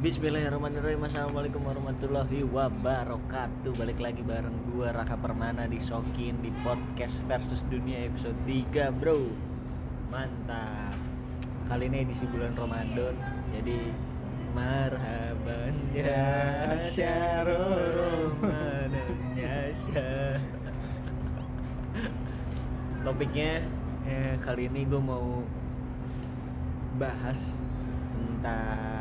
Bismillahirrahmanirrahim. Assalamualaikum warahmatullahi wabarakatuh. Balik lagi bareng gua Raka Permana di Sokin Di podcast versus dunia episode 3 bro. Mantap. Kali ini edisi bulan Ramadan Jadi Marhaban ya Syahrul Ramadan ya Topiknya eh, Kali ini gue mau Bahas Tentang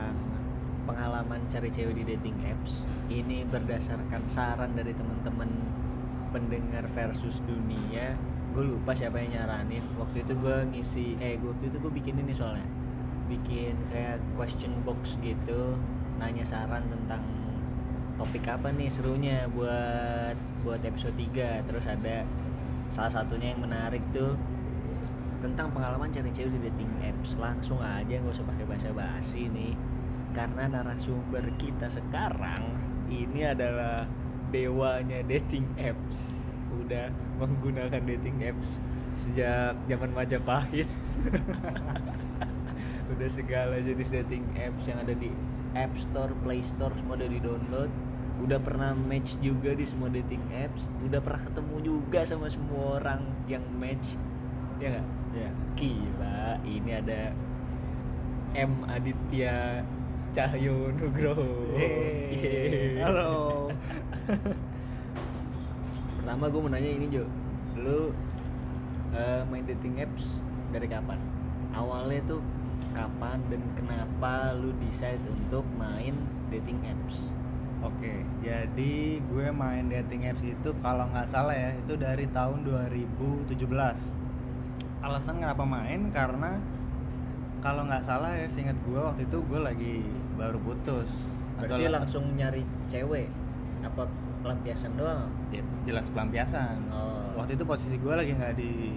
pengalaman cari cewek di dating apps ini berdasarkan saran dari teman-teman pendengar versus dunia gue lupa siapa yang nyaranin. Waktu itu gue ngisi eh waktu itu gue bikin ini soalnya. Bikin kayak question box gitu nanya saran tentang topik apa nih serunya buat buat episode 3 terus ada salah satunya yang menarik tuh tentang pengalaman cari cewek di dating apps. Langsung aja nggak usah pakai bahasa basi nih karena narasumber kita sekarang ini adalah dewanya dating apps. Udah menggunakan dating apps sejak zaman Majapahit. Udah segala jenis dating apps yang ada di App Store, Play Store semua udah di download udah pernah match juga di semua dating apps. Udah pernah ketemu juga sama semua orang yang match. Ya nggak? Ya. gila ini ada M Aditya Cahyo Nugroho Yeay. Halo. pertama gue mau nanya ini Jo lu eh, main dating apps dari kapan awalnya tuh kapan dan kenapa lu decide untuk main dating apps Oke, jadi gue main dating apps itu kalau nggak salah ya itu dari tahun 2017. Alasan kenapa main karena kalau nggak salah ya seingat gue waktu itu gue lagi baru putus. berarti la- langsung nyari cewek apa pelampiasan doang Ya, jelas pelampiasan. Oh. Waktu itu posisi gue lagi nggak di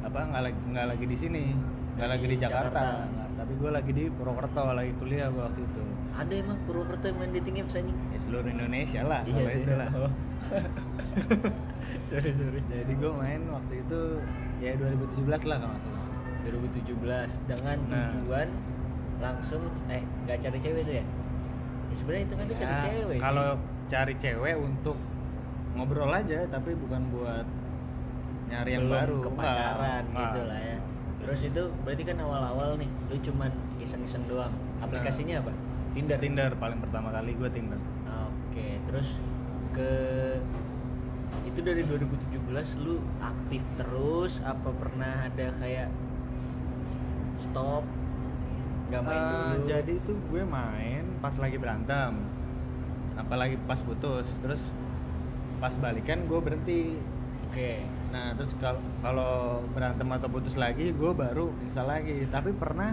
apa nggak lagi nggak lagi di sini, nggak lagi di Jakarta, Jakarta. Nggak, tapi gue lagi di Purwokerto lagi kuliah gue waktu itu. ada emang Purwokerto yang main dating apps anjing Ya seluruh Indonesia lah kalau deh. itu lah. Oh. sorry sorry Jadi gue main waktu itu ya 2017 lah kalau nggak salah. 2017 dengan Nah. tujuan langsung eh nggak cari cewek tuh ya? ya sebenarnya itu kan cari Ya, cewek sih. Kalau cari cewek untuk ngobrol aja, tapi bukan buat nyari yang Belum baru. ke pacaran Nggak, gitu lah ya terus itu berarti kan awal-awal nih lu cuman iseng-iseng doang aplikasinya apa Tinder Tinder paling pertama kali gue Tinder. oke terus ke itu dari 2017 lu aktif terus apa pernah ada kayak stop nggak main Eh, dulu jadi itu gue main pas lagi berantem, apalagi pas putus, terus pas balikan gue berhenti. oke Nah terus kalau kalau berantem atau putus lagi, gue baru install lagi. Tapi pernah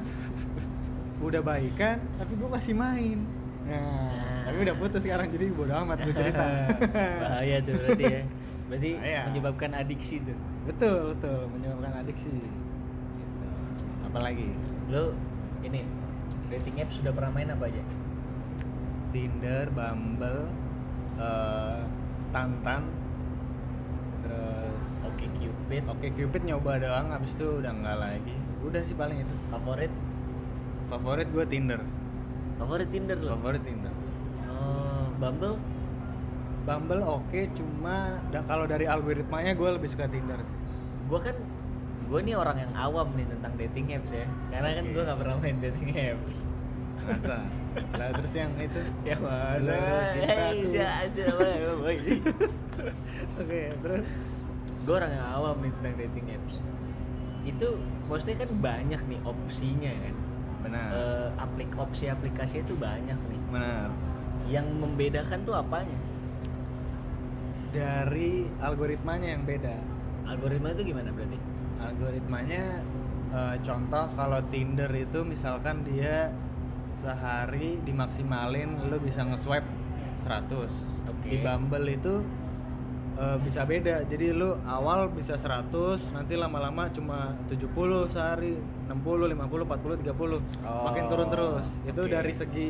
udah baikan, tapi gue masih main. Nah, Nah. tapi udah putus sekarang jadi bodo amat gue cerita. bahaya tuh berarti ya berarti Bahaya. menyebabkan adiksi tuh betul betul menyebabkan adiksi. Apalagi lo ini dating apps sudah pernah main apa aja Tinder, Bumble, eh, Tantan, terus oke cupid Oke Cupid nyoba doang, abis itu udah nggak lagi. Udah sih paling itu. favorit Favorit gue Tinder. favorit tinder lo Favorit Tinder. oh, bumble Bumble oke, cuma da- kalau dari algoritmanya gue lebih suka Tinder sih. gue kan gue nih orang yang awam nih tentang dating apps ya karena kan Oke. gue nggak pernah main dating apps Masa? lah terus yang itu ya Seluruh cintaku. gue Oke, terus orang yang awam nih tentang dating apps itu maksudnya kan banyak nih opsinya kan benar. Eh, aplik opsi aplikasi itu banyak nih benar. yang membedakan tuh apanya Dari algoritmanya yang beda. algoritma itu gimana berarti algoritmanya eh, contoh kalau Tinder itu misalkan dia sehari dimaksimalin lu bisa nge-swipe 100 Oke. di Bumble itu eh, bisa beda jadi lu awal bisa 100 nanti lama-lama cuma 70 sehari 60 50 40 30 Oh, makin turun terus itu oke. dari segi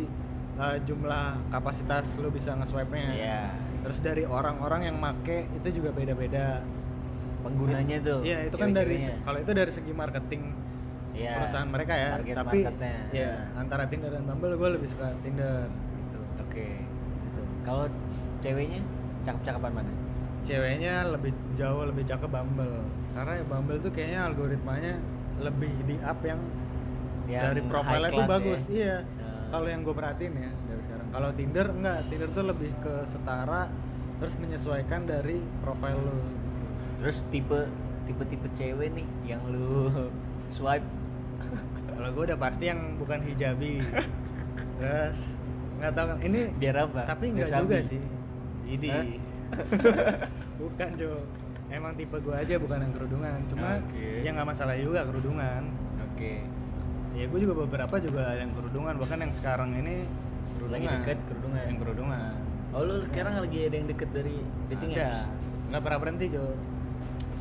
eh, jumlah kapasitas lu bisa nge-swipe-nya Iya. terus dari orang-orang yang make itu juga beda-beda penggunanya tuh Iya itu kan dari kalau itu dari segi marketing Iya, perusahaan mereka ya target tapi marketnya. ya antara Tinder dan Bumble gue lebih suka Tinder gitu Oke. Gitu. Kalau ceweknya cakep-cakepan mana? ceweknya lebih jauh lebih cakep Bumble karena ya Bumble tuh kayaknya algoritmanya lebih di up yang, Yang dari profilnya tuh class bagus ya? iya Ya. kalau yang gue perhatiin ya dari sekarang kalau Tinder enggak Tinder tuh lebih ke setara terus menyesuaikan dari profil lo. Terus tipe tipe tipe cewek nih yang lu swipe. Kalau gue udah pasti yang bukan hijabi. Terus nggak tahu kan ini biar apa? tapi Biar enggak juga sih. Hah? bukan Jo. Emang tipe gue aja bukan yang kerudungan. Cuma Oke. ya nggak masalah juga kerudungan. Oke. ya gue juga beberapa juga yang kerudungan. Bahkan yang sekarang ini Lagi deket kerudungan. yang kerudungan. Oh lu sekarang lagi ada yang deket dari dating ada. apps? nggak pernah berhenti Jo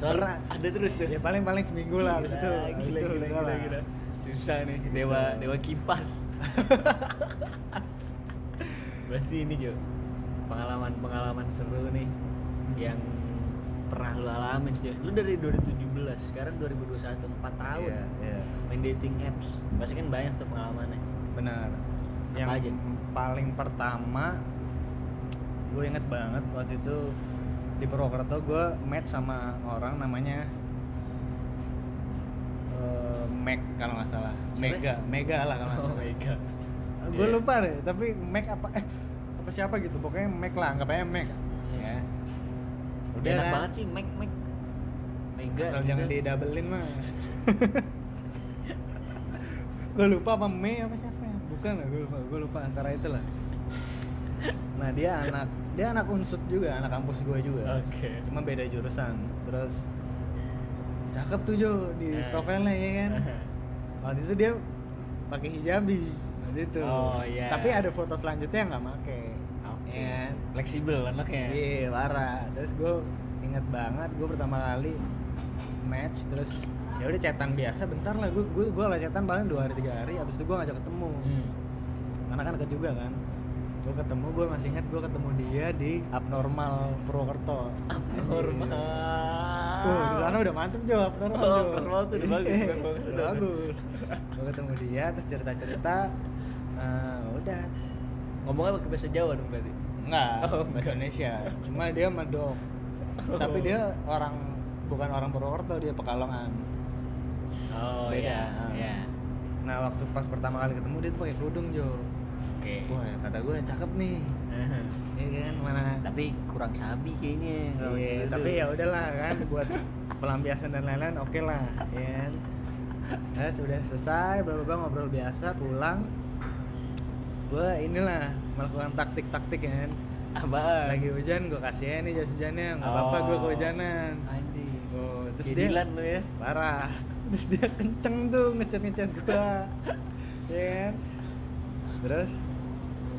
Soalnya ada terus tuh. ya paling paling seminggu lah habis itu Gila, habis gila, itu gila, gila. Susah nih dewa dewa kipas. Berarti ini Jo pengalaman-pengalaman seru nih yang pernah lu alamin sih. Lu dari 2017, sekarang 2021, 4 tahun. Iya, iya. Main dating apps. Pasti kan banyak tuh pengalamannya. benar Apa yang aja? paling pertama gue inget banget waktu itu di Purwokerto gue match sama orang namanya eh, Meg kalau nggak salah? Mega Mega lah kalau nggak Oh salah my god. gue Iya. lupa deh tapi Meg apa eh apa siapa gitu pokoknya Meg lah anggap aja Meg ya Udah enak kan? banget sih Mac Mac. Mega. asal jangan di doublein mah gue lupa apa Mei apa siapa ya bukan lah gue lupa gue lupa antara itu lah nah dia anak dia anak unsut juga anak kampus gue juga Oke. cuma beda jurusan terus cakep tuh Jo di Eh. profilnya ya kan waktu itu dia pakai hijabi waktu itu Oh, iya. tapi ada foto selanjutnya nggak make Oke. ya kan? Fleksibel anaknya. Iya, parah. Terus gue inget banget, gue pertama kali match, terus ya udah chatan biasa bentar lah gue gue gue lah chatan paling dua hari tiga hari abis itu gue ngajak ketemu Hmm. karena kan deket juga kan gue ketemu gue masih ingat gue ketemu dia di abnormal Purwokerto Abnormal. Wah, di sana udah mantep Jo, abnormal Oh, abnormal tuh udah bagus, udah bagus. gue ketemu dia, terus cerita-cerita, eh, udah Ngomongnya pakai bahasa Jawa dong berarti. Enggak, Oh, bahasa Indonesia. Cuma dia medok. Oh. Tapi dia orang bukan orang Purwokerto, dia Pekalongan. Oh Beda. iya, iya. Nah, waktu pas pertama kali ketemu dia tuh pakai kerudung, Jo. Oke. Wah, kata gue cakep nih. Iya kan, mana Tapi kurang sabi kayaknya. Iya, gitu. tapi ya udahlah kan buat pelampiasan dan lain-lain oke lah, ya kan. Nah, sudah selesai, bla bla bla, ngobrol biasa, pulang. Gue inilah melakukan taktik-taktik ya kan. Apaan? Lagi hujan gue kasih nih jas hujannya, nggak apa-apa gue Oh. kehujanan. Anjing. Oh, terus Kayak dia lu ya. parah. Terus dia kenceng tuh ngechat-ngechat gua. ya kan? Terus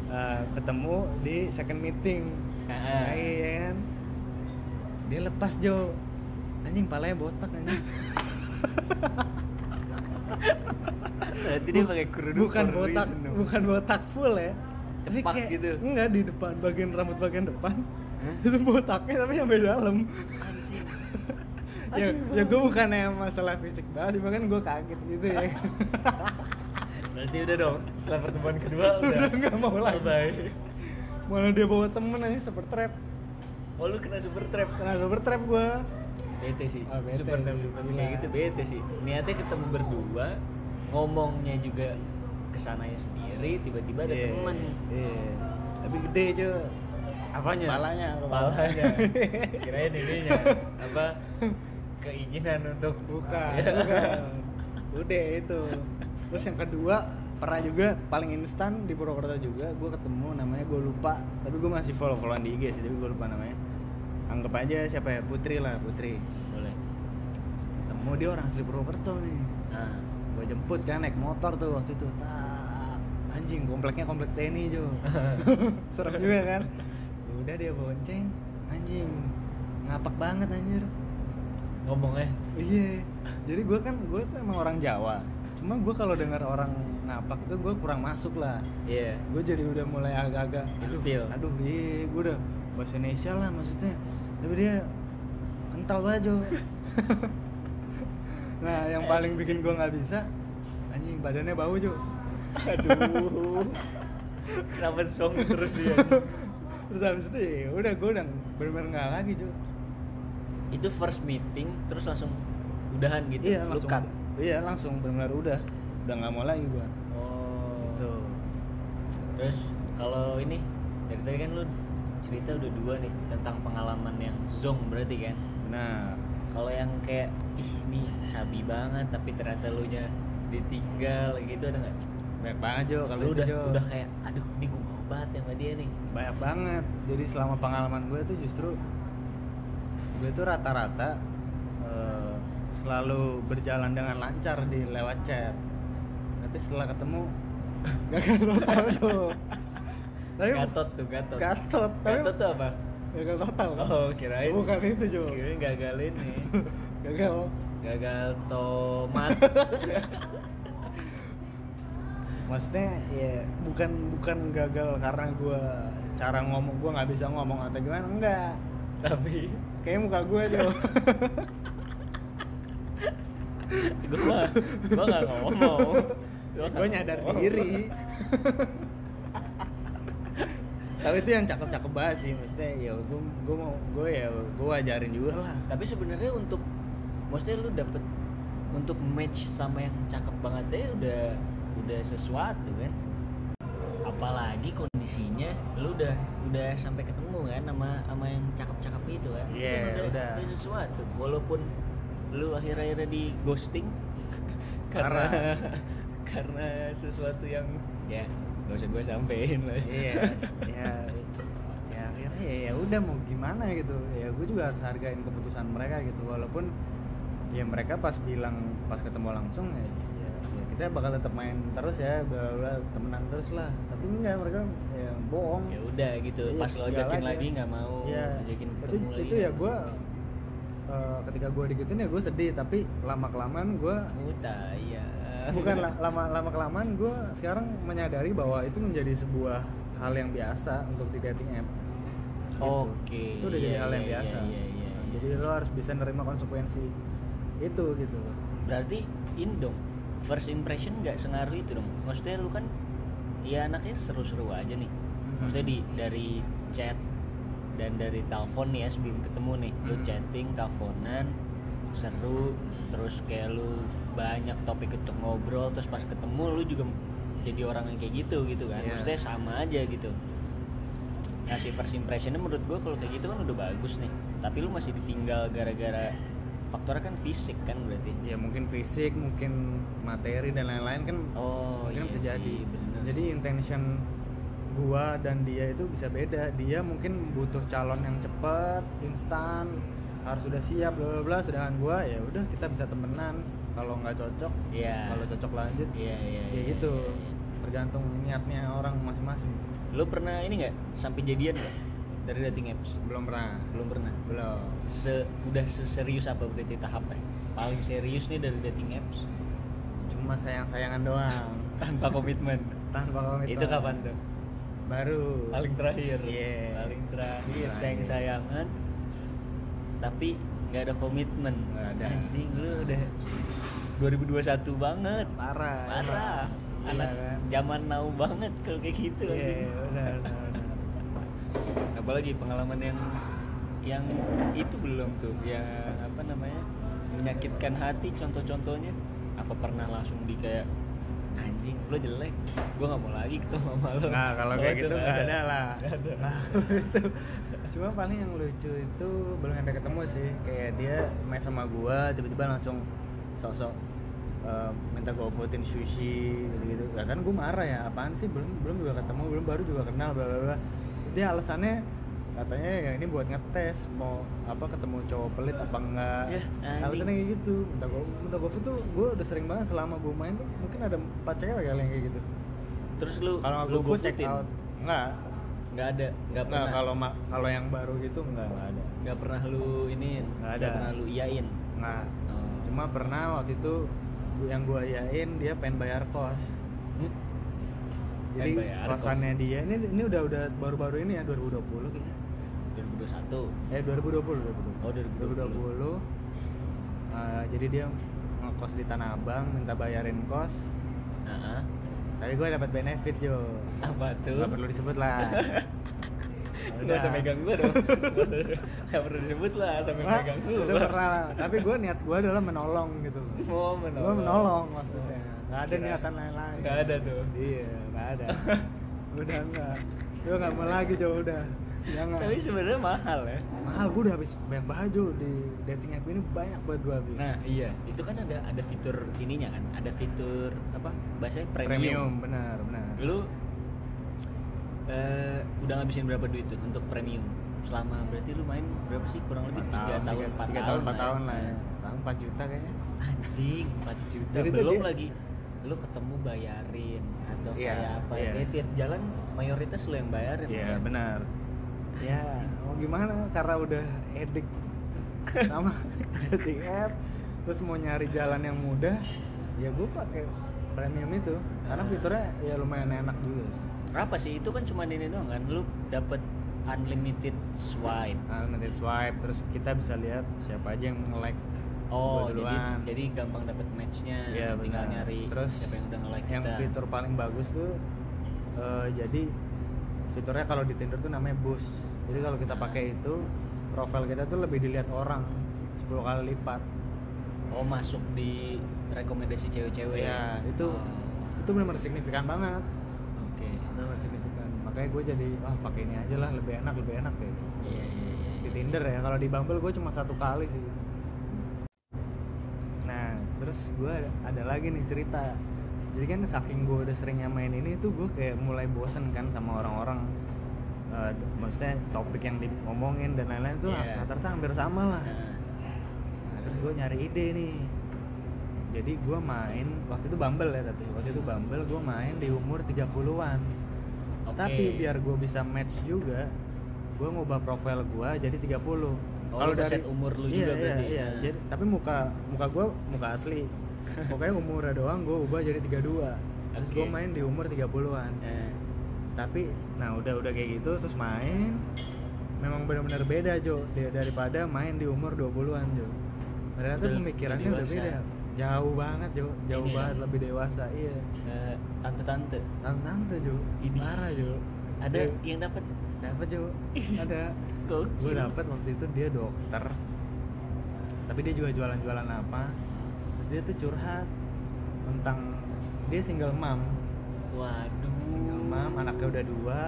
eh, ketemu di second meeting. Ah. Nah, iya kan? Dia lepas Jo. Anjing palanya botak anjing. Berarti dia pakai kerudung bukan botak, reason bukan botak full ya. Tapi Cepak kayak- gitu. Enggak di depan bagian rambut bagian depan. Hah? Itu botaknya tapi sampai dalam. Anjing. ya, Aduh. ya gue bukan yang masalah fisik banget, cuma kan gue kaget gitu ya. Berarti udah dong. Setelah pertemuan kedua udah. Udah nggak mau lagi. Bye. Mana dia bawa temen aja super trap. Oh lu kena super trap. Kena super trap gue. Bete sih. Oh, bete super trap super kayak gitu bete sih. Niatnya ketemu berdua, ngomongnya juga ke sananya sendiri, tiba-tiba ada temen. Iya. Tapi gede aja. Apanya? Palanya, Palanya. Kirain ininya apa? Keinginan untuk Bukan, Ya. bukan. Udah itu. Terus yang kedua pernah juga paling instan di Purwokerto juga gue ketemu namanya gue lupa. Tapi gue masih follow followan di IG sih tapi gue lupa namanya. Anggap aja siapa ya? Putri lah Putri. Boleh. ketemu dia orang asli Purwokerto nih. Nah, gue jemput kan naik motor tuh waktu itu. Tak anjing kompleknya komplek TNI Jo. Serem juga kan? Udah dia bonceng. Anjing ngapak banget anjir. Ngomongnya iya. Jadi gue kan gue tuh emang orang Jawa cuma gue kalau dengar orang ngapak itu gue kurang masuk lah. Iya. Gue jadi udah mulai agak-agak aduh Ilfil. aduh iya gue udah bahasa Indonesia lah maksudnya. Tapi dia kental Jo. Nah yang paling bikin gue nggak bisa anjing badannya bau cuy aduh. Kenapa song terus dia? Terus habis itu ya udah gue udah bener-bener nggak lagi cuy itu first meeting terus langsung udahan gitu iya langsung? Iya langsung bener-bener udah udah nggak mau lagi gue oh. Gitu. Terus kalau ini dari tadi kan lu cerita udah dua nih tentang pengalaman yang zong berarti kan? Nah kalau yang kayak ih ini sabi banget tapi ternyata lu nya ditinggal gitu ada nggak? Banyak banget Jo kalau udah Jo. udah kayak aduh ini gue mau banget sama dia nih. Banyak banget. Jadi selama pengalaman gue tuh justru gue tuh rata-rata selalu berjalan dengan lancar di lewat chat. Tapi setelah ketemu gagal total tuh tapi gatot tuh gatot. Gatot. Tapi gatot tuh apa? Gagal total kan? oh kirain. Bukan itu Jo. Kirain gagal ini. Gagal. Gagal tomat. Maksudnya ya bukan bukan gagal karena gue cara ngomong gue nggak bisa ngomong atau gimana. Enggak. Tapi kayak muka gue Jo gue nggak ngomong. Gue nyadar diri. Tapi itu yang cakep-cakep banget sih maksudnya ya gue gue mau gue ya gue wajarin juga lah. Tapi sebenarnya untuk maksudnya lu dapet untuk match sama yang cakep banget ya udah udah sesuatu kan. Apalagi kondisinya lu udah udah sampai ketemu kan sama sama yang cakep-cakep itu kan. Itu Iya, udah, udah. udah sesuatu. Walaupun lu akhir-akhirnya di ghosting? Karena Parah. karena sesuatu yang ya gak usah gue sampein lah. Iya ya ya akhirnya ya, ya udah mau gimana gitu. Ya gue juga harus hargain keputusan mereka gitu. Walaupun ya mereka pas bilang pas ketemu langsung ya, ya, ya kita bakal tetap main terus ya bla bla bla, temenan terus lah. Tapi enggak mereka ya bohong. Ya udah gitu. Iya, pas lo ajakin aja. lagi nggak mau Iya. ajakin itu, ketemu lagi itu ya gue ketika gue digituin ya gue sedih tapi lama kelamaan gue Muta, iya. Bukan la- lama lama kelamaan gue sekarang menyadari bahwa itu menjadi sebuah hal yang biasa untuk di dating app. Gitu. Oke, itu udah jadi iya, hal yang iya, biasa. iya, Nah, iya. jadi lo harus bisa nerima konsekuensi itu gitu berarti ini dong first impression nggak sengaruh itu dong. Maksudnya lu kan ya anaknya seru-seru aja nih. Maksudnya di dari chat dan dari telepon nih ya sebelum ketemu nih lu Mhm. chatting teleponan seru terus kayak lu banyak topik untuk ngobrol terus pas ketemu lu juga jadi orang yang kayak gitu gitu kan. Iya. maksudnya sama aja gitu. Ngasih first impressionnya menurut gua kalau kayak gitu kan udah bagus nih. Tapi lu masih ditinggal gara-gara faktornya kan fisik kan berarti. Ya mungkin fisik mungkin materi dan lain-lain kan oh mungkin iya bisa sih, jadi bener jadi intention gua dan dia itu bisa beda. Dia mungkin butuh calon yang cepat instan harus sudah siap bla bla bla. Sedangkan gua ya udah kita bisa temenan. Kalau nggak cocok Iya. kalau cocok lanjut iya iya ya iya, gitu. iya, iya. tergantung niatnya orang masing-masing. Lu pernah ini nggak? Sampai jadian nggak? Dari dating apps? Belum pernah. Belum pernah? Belum. Se udah seserius apa berarti tahapnya paling serius nih dari dating apps? Cuma sayang-sayangan doang. Tanpa komitmen. Tanpa komitmen. Itu kapan tuh baru. Paling terakhir. Iya. paling terakhir sayang sayangan tapi nggak ada komitmen. Nggak ada. anjing lu udah 2021 banget. Parah parah. Iya anak kan? zaman now banget kalau kayak gitu iya anjing. benar benar apalagi pengalaman yang yang itu belum tuh. Yang apa namanya menyakitkan hati contoh-contohnya. Apa pernah langsung di kayak anjing lo jelek gue nggak mau lagi ketemu sama lo Nah kalau kayak itu gitu nggak ada lah. Nggak ada. Nah itu cuma paling yang lucu itu belum sampai ketemu sih kayak dia main sama gua tiba-tiba langsung sok-sok eh, minta gua votein sushi gitu-gitu. Ya kan gua marah ya apaan sih belum belum juga ketemu belum baru juga kenal bla bla bla. Terus dia alasannya katanya ya ini buat ngetes mau apa ketemu cowok pelit apa enggak. Ya, anjing. alasannya kayak gitu. Minta gua minta gua tuh gua udah sering banget selama gua main tuh mungkin ada empat cewek kali yang kayak gitu. Terus lu kalau lu aku check out. Enggak. Nggak ada nggak enggak pernah. kalau kalau yang baru gitu enggak enggak ada. Nggak pernah lu ini Nggak ada. pernah lu iyain enggak. Oh. cuma pernah waktu itu yang gua yain dia pengen bayar kos. Hmm? jadi bayar kosannya dia ini ini udah udah baru-baru ini ya 2020 kayaknya 2021 eh 2020 2020 Oh, 2020. 2020 Eh, jadi dia ngekos di Tanah Abang minta bayarin kos. Heeh. tapi gue dapat benefit Jo. Apa tuh? Nggak perlu disebut lah. Gak usah megang gua dong. Gak perlu disebut lah sampai Wah, megang itu gua pernah. Tapi gue niat gue adalah menolong gitu loh. Mau menolong. Gue menolong maksudnya. Nggak ada Kira- niatan lain-lain. Nggak ada tuh. iya nggak ada. Udah enggak gue nggak mau lagi Jo udah jangan. Tapi sebenarnya mahal ya. Mahal gue udah habis banyak Jo di dating app ini banyak banget gue habis. Nah iya. Itu kan ada ada fitur ininya kan Ada fitur apa Bahasanya premium, premium benar benar. Lu eh, Udah ngabisin berapa duit tuh untuk premium? Selama berarti lu main berapa sih? Kurang lebih 3 tahun, 4 tiga tahun, tahun empat lah tahun ya. lah ya. Tahun empat juta kayaknya. Anjing 4 juta. Jadi Belum dia- lagi Lu ketemu bayarin Atau Iya, kayak apa iya. ya tiap jalan mayoritas lu yang bayarin iya kan? benar ya mau gimana? Karena udah edik sama dating app terus mau nyari jalan yang mudah ya gue pakai premium itu. Karena fiturnya ya lumayan enak juga sih. Apa sih? Itu kan cuma ini doang kan? Lu dapat unlimited swipe. Nanti swipe terus kita bisa lihat siapa aja yang nge-like oh jadi jadi gampang dapat matchnya. Iya, tinggal benar. nyari terus siapa yang udah nge-like yang kita. fitur paling bagus tuh eh, jadi fiturnya kalau di Tinder tuh namanya boost jadi kalau kita pakai itu profil kita tuh lebih dilihat orang 10 kali lipat. Oh masuk di rekomendasi cewek-cewek? Ya itu Oh, itu benar-benar signifikan banget. Oke. Benar-benar signifikan. Makanya gue jadi wah pakai ini aja lah lebih enak lebih enak kayak iya iya iya di. Tinder ya kalau di Bumble gue cuma satu kali sih. Nah terus gue ada, ada lagi nih cerita. Jadi kan saking gue udah seringnya main ini tuh gue kayak mulai bosen kan sama orang-orang Eh, maksudnya topik yang diomongin dan lain-lain tuh Iya. rata-rata hampir sama lah Nah, Nah, terus gue nyari ide nih. Jadi gue main waktu itu Bumble ya tapi waktu itu Bumble gue main di umur 30-an. Oke. Tapi biar gue bisa match juga, gue ngubah profil gue jadi 30. Oh, lu ngeset umur lu iya, juga iya, berarti Iya, ya? Jadi tapi muka muka gue muka asli. Pokoknya umurnya doang gue ubah jadi 32. Terus gue Oke. main di umur 30-an. eh, Tapi nah udah udah kayak gitu terus main memang benar-benar beda Jo daripada main di umur 20-an Jo. Ternyata Udah pemikirannya udah beda. Jauh banget Jo, jauh Ini ya? banget lebih dewasa. Iya. eh, tante-tante Tante-tante Jo, Ini. parah Jo. ada Dia- yang dapat Dapat Jo, ada. Gue dapet waktu itu dia dokter. Tapi dia juga jualan-jualan apa? Terus dia tuh curhat tentang dia single mom. waduh Single mom, anaknya udah dua,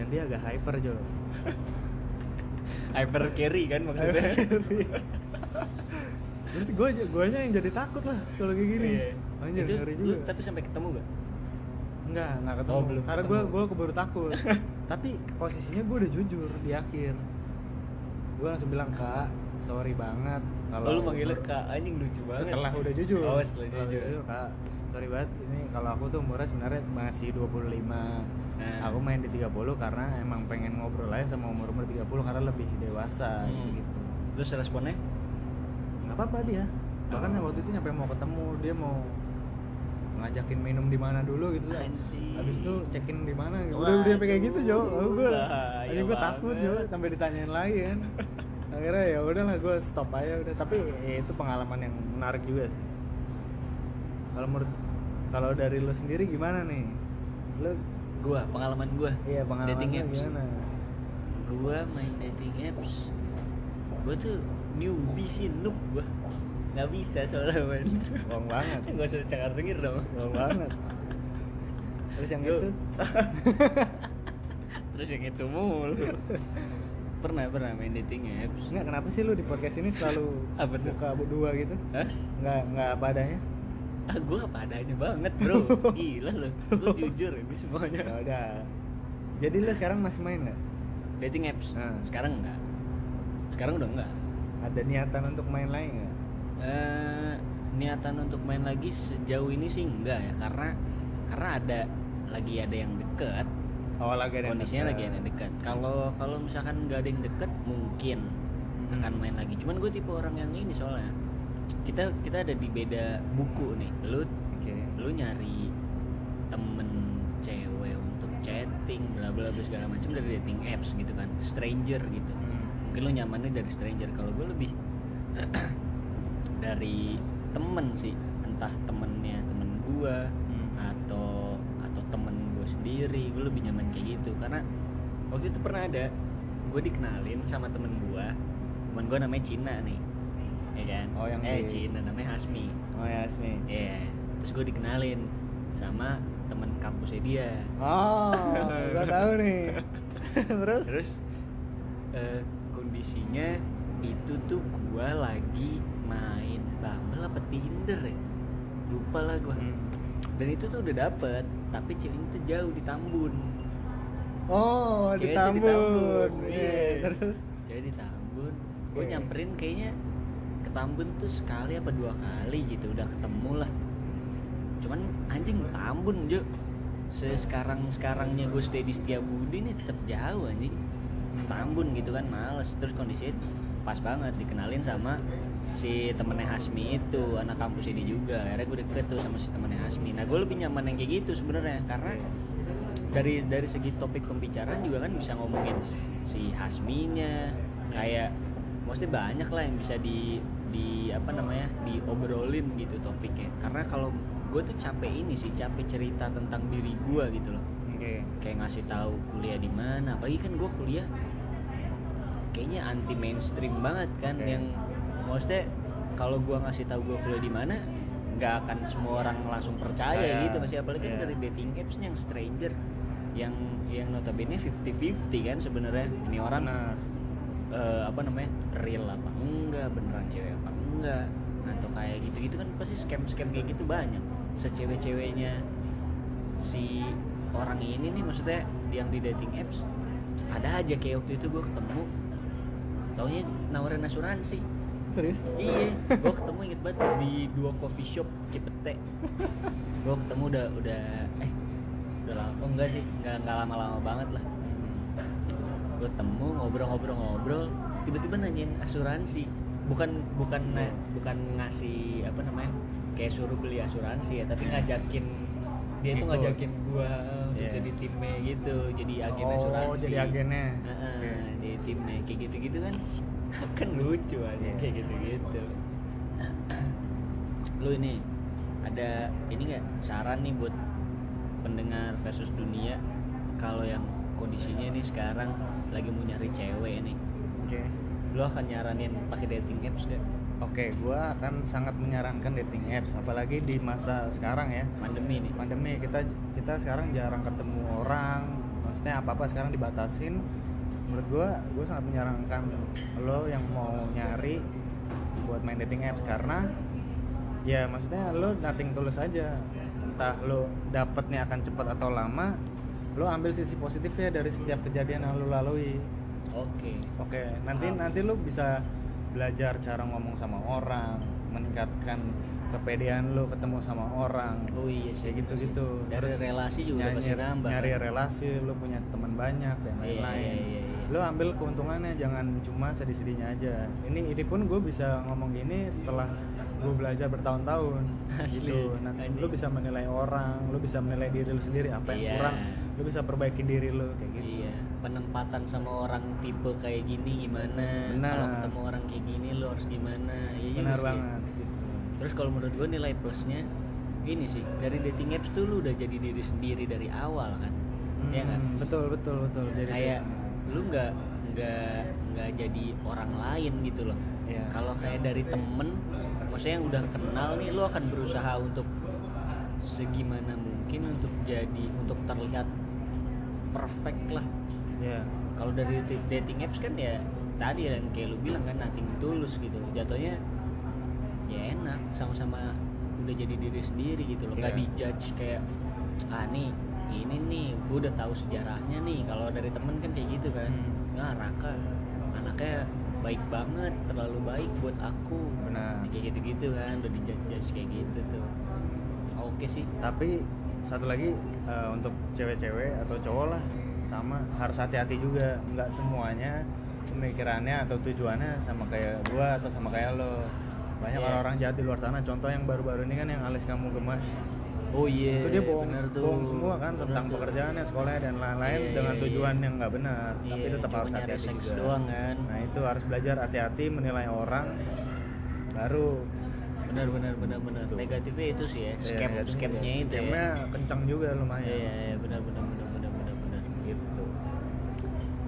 dan dia agak hyper Jo. hyper carry kan maksudnya Terus gue guanya yang jadi takut lah kalau kayak gini. Iya. Anjir Itu ngeri lu juga. tapi sampai ketemu gak? Enggak, enggak ketemu. Oh, belum Karena gue gua keburu takut. Tapi posisinya gue udah jujur di akhir. Gue langsung bilang kak, sorry banget Kalau lu manggilnya kak anjing lucu banget. setelah udah jujur. Oh, setelah jujur. kak, sorry banget. Ini kalau aku tuh umurnya sebenarnya masih 25 Nah. Aku main di 30 karena emang pengen ngobrol aja sama umur-umur 30 karena lebih dewasa Hmm. gitu-gitu. Terus responnya? nggak apa-apa dia bahkan Oh. waktu itu nyampe mau ketemu dia mau ngajakin minum di mana dulu gitu Anjing. habis itu check-in di mana gitu. Udah udah kayak gitu Jo oh, gue aja gue takut Jo sampai ditanyain lagi kan akhirnya ya udahlah gue stop aja udah tapi ya, itu pengalaman yang menarik juga sih kalau menurut kalau dari lo sendiri gimana nih lo Gua, pengalaman gua. iya pengalaman dating apps. gimana Gua main dating apps. Gua tuh newbie sih, noob gua. Nggak bisa soalnya main. bohong banget Gak usah cengar cengir dong. bohong banget terus yang Lu- itu Terus yang itu mulu. pernah pernah main dating apps. Enggak, kenapa sih lu di podcast ini selalu Apa tuh? buka berdua gitu? Hah? Enggak, enggak apa adanya. Ah, gua apa adanya banget, Bro. Gila lu. Gua jujur ini semuanya. Ya udah. Jadi lu sekarang masih main nggak? Dating apps. Nah. Sekarang enggak. Sekarang udah enggak. Ada niatan untuk main lain nggak? Eh, niatan untuk main lagi sejauh ini sih enggak ya karena karena ada lagi ada yang deket Oh, lagi ada yang kondisinya dekat. lagi ada yang deket kalau kalau misalkan nggak ada yang deket mungkin Hmm. akan main lagi cuman gue tipe orang yang ini soalnya kita kita ada di beda buku nih. Lu Oke. lu nyari temen cewek untuk chatting bla bla bla segala macam dari dating apps gitu kan. Stranger gitu. Hmm. mungkin lu nyamannya dari stranger. Kalau gue lebih dari temen sih. Entah temennya temen gua Hmm. atau atau temen gue sendiri gue lebih nyaman kayak gitu. Karena waktu itu pernah ada gue dikenalin sama temen gue temen gue namanya Cina nih ya kan Oh, yang eh di- Cina namanya Hasmi oh ya Asmi Iya, terus gue dikenalin sama temen kampusnya dia. oh gua tahu nih terus Terus eh, kondisinya itu tuh gue lagi main Bumble apa Tinder ya? Lupa lah gue. Hmm. Dan itu tuh udah dapet, tapi ceweknya tuh jauh di Tambun. oh di Cewek tuh di Tambun iya iya. terus Cewek di Tambun. Gue Oke. nyamperin kayaknya ke Tambun tuh sekali apa dua kali gitu udah ketemu lah. Cuman anjing Tambun Jo. Sekarang sekarangnya gue stay di Setiabudi nih tetap jauh anjing. Tambun gitu kan males terus kondisinya pas banget dikenalin sama si temennya Hasmi itu anak kampus ini juga akhirnya gue deket tuh sama si temennya Hasmi nah gue lebih nyaman yang kayak gitu sebenarnya karena dari dari segi topik pembicaraan juga kan bisa ngomongin si Hasminya kayak maksudnya banyak lah yang bisa di di apa namanya diobrolin gitu topiknya karena kalau gue tuh capek ini sih capek cerita tentang diri gue gitu loh oke kayak ngasih tahu kuliah di mana apalagi kan gue kuliah kayaknya anti mainstream banget kan Oke. yang maksudnya kalau gue ngasih tahu gue kuliah di mana nggak akan semua orang langsung percaya Percaya. gitu masih apalagi kan Iya. dari dating apps yang stranger yang yang notabene 50-50 kan sebenarnya ini orang Benar. Eh, apa namanya real apa enggak beneran cewek apa enggak. Atau kayak gitu-gitu kan pasti scam-scam kayak gitu banyak. Secewek-ceweknya si orang ini nih maksudnya yang di dating apps ada aja kayak waktu itu gue ketemu. Taunya nawarin asuransi. Serius? Iya gue ketemu inget banget di dua coffee shop Cipete. Gue ketemu udah udah eh udah lama oh enggak sih nggak nggak lama-lama banget lah gue temu ngobrol-ngobrol-ngobrol tiba-tiba nanyain asuransi bukan bukan na- bukan ngasih apa namanya kayak suruh beli asuransi ya tapi ngajakin dia tuh Ikut. ngajakin gua untuk Iya. jadi timnya gitu jadi agen oh asuransi jadi agennya Heeh, Oke. di timnya kayak gitu-gitu kan kan lucu aja Iya. kayak gitu-gitu lu ini ada ini nggak saran nih buat pendengar versus dunia kalau yang kondisinya nih sekarang lagi mau nyari cewek nih oke lu akan nyaranin pakai dating apps gak? Oke, gua akan sangat menyarankan dating apps, apalagi di masa sekarang ya. pandemi nih Pandemi kita kita sekarang jarang ketemu orang, maksudnya apa apa sekarang dibatasin. Menurut gua, gua sangat menyarankan lo yang mau nyari buat main dating apps karena ya maksudnya lo nothing tulus aja. Entah lo dapetnya akan cepat atau lama, lo ambil sisi positifnya dari setiap kejadian yang lo lalui. oke Oke, nanti Paham. nanti lu bisa belajar cara ngomong sama orang, meningkatkan kepedean lu ketemu sama orang. oh iya sih Kayak gitu-gitu. dari Terus relasi juga nyari, pasti nambah nyari kan? relasi, lu punya teman banyak dan Iya, lain-lain. iya, iya, iya. Lu ambil keuntungannya, jangan cuma sedih-sedihnya aja. Ini ini pun gue bisa ngomong gini setelah gue belajar bertahun-tahun. Asli, Gitu. Anjing. lu bisa menilai orang, lu bisa menilai diri lu sendiri apa yang Iya. kurang, lu bisa perbaiki diri lu kayak gitu. Iya, penempatan sama orang tipe kayak gini gimana? Benar. Kalau ketemu orang kayak gini lo harus gimana? Iya juga Benar sih. banget gitu. Terus kalau menurut gue nilai plusnya ini sih dari dating apps tuh lu udah jadi diri sendiri dari awal kan? Iya kan? Hmm, betul betul betul jadi Kayak. Lu nggak nggak nggak jadi orang lain gitu loh. Iya. Kalau kayak dari temen, maksudnya yang udah kenal nih, lu akan berusaha untuk segimana mungkin untuk jadi untuk terlihat perfect lah ya kalau dari dating apps kan ya tadi yang kayak lu bilang kan nothing tulus gitu jatuhnya ya enak sama-sama udah jadi diri sendiri gitu loh nggak Iya. dijudge kayak ah nih ini nih gue udah tahu sejarahnya nih. Kalau dari temen kan kayak gitu kan. Hmm. nah Raka anaknya baik banget terlalu baik buat aku. Benar. Kayak gitu-gitu kan udah dijudge kayak gitu tuh. Oke sih. Tapi satu lagi eh, untuk cewek-cewek atau cowok lah sama harus hati-hati juga. Nggak semuanya pemikirannya atau tujuannya sama kayak gua atau sama kayak lo. Banyak Iya. orang-orang jahat di luar sana. Contoh yang baru-baru ini kan yang alis kamu gemas oh iya itu dia bohong bohong semua kan Bener tentang tuh. pekerjaannya sekolahnya dan lain-lain Iya, dengan iya, tujuan iya. yang nggak benar tapi Iya, tetap harus hati-hati juga. doang kan. Nah itu harus belajar hati-hati menilai orang baru. Benar benar benar benar negatifnya itu sih ya Iya, scam negatifnya. scamnya ya. itu Scamnya ya kencang juga lumayan. Iya iya, benar benar benar benar benar benar gitu.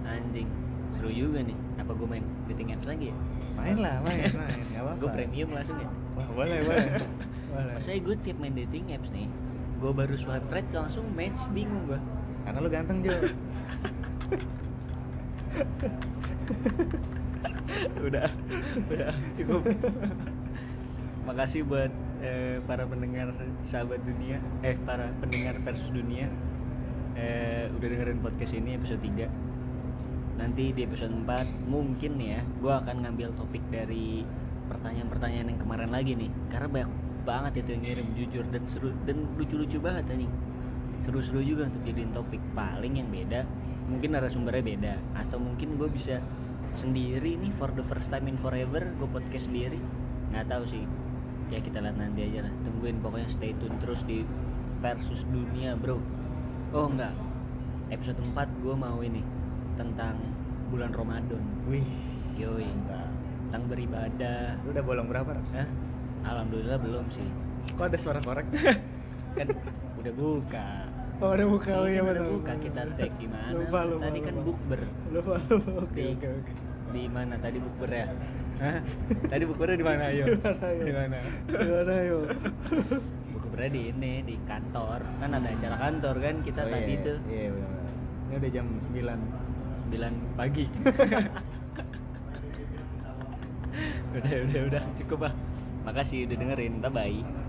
Anjing seru juga nih. Apa gue main dating apps lagi ya? Main lah main main. Nggak apa-apa. gue premium langsung ya? Wah, boleh boleh boleh. Maksudnya gue tiap main dating apps nih Gue baru swipe right langsung match Bingung gue karena lu ganteng Jo. Udah Udah cukup. Makasih buat eh, para pendengar sahabat dunia Eh para pendengar versus dunia eh, Udah dengerin podcast ini episode 3 Nanti di episode 4 mungkin nih ya Gue akan ngambil topik dari pertanyaan-pertanyaan yang kemarin lagi nih. Karena banyak banget itu yang ngirim jujur. Dan seru dan lucu-lucu banget anjing. Seru-seru juga untuk jadiin topik. Paling yang beda mungkin narasumbernya beda. Atau mungkin gue bisa sendiri nih for the first time in forever gue podcast sendiri. Nggak tahu sih. Ya kita lihat nanti aja lah. Tungguin pokoknya stay tune terus di versus dunia bro. Oh enggak episode 4 gue mau ini. Tentang bulan Ramadan. Wih yoi. tentang beribadah. Lu udah bolong berapa? Hah? Alhamdulillah belum sih. Kok ada suara korek? Kan udah buka. Oh udah buka. Oh iya udah buka kita tag gimana lupa lupa tadi kan lupa. bukber. Lupa lupa. Oke oke oke. di mana? Tadi bukber ya? Hah? tadi bukbernya di mana? Ayo. Di mana, ayo? di mana? Gimana yo bukbernya di ini di kantor. Kan ada acara kantor kan kita Oh, tadi iya, tuh. iya benar. Ini udah jam 9 9 pagi. Udah udah udah. Cukup ah makasih udah dengerin. Bye bye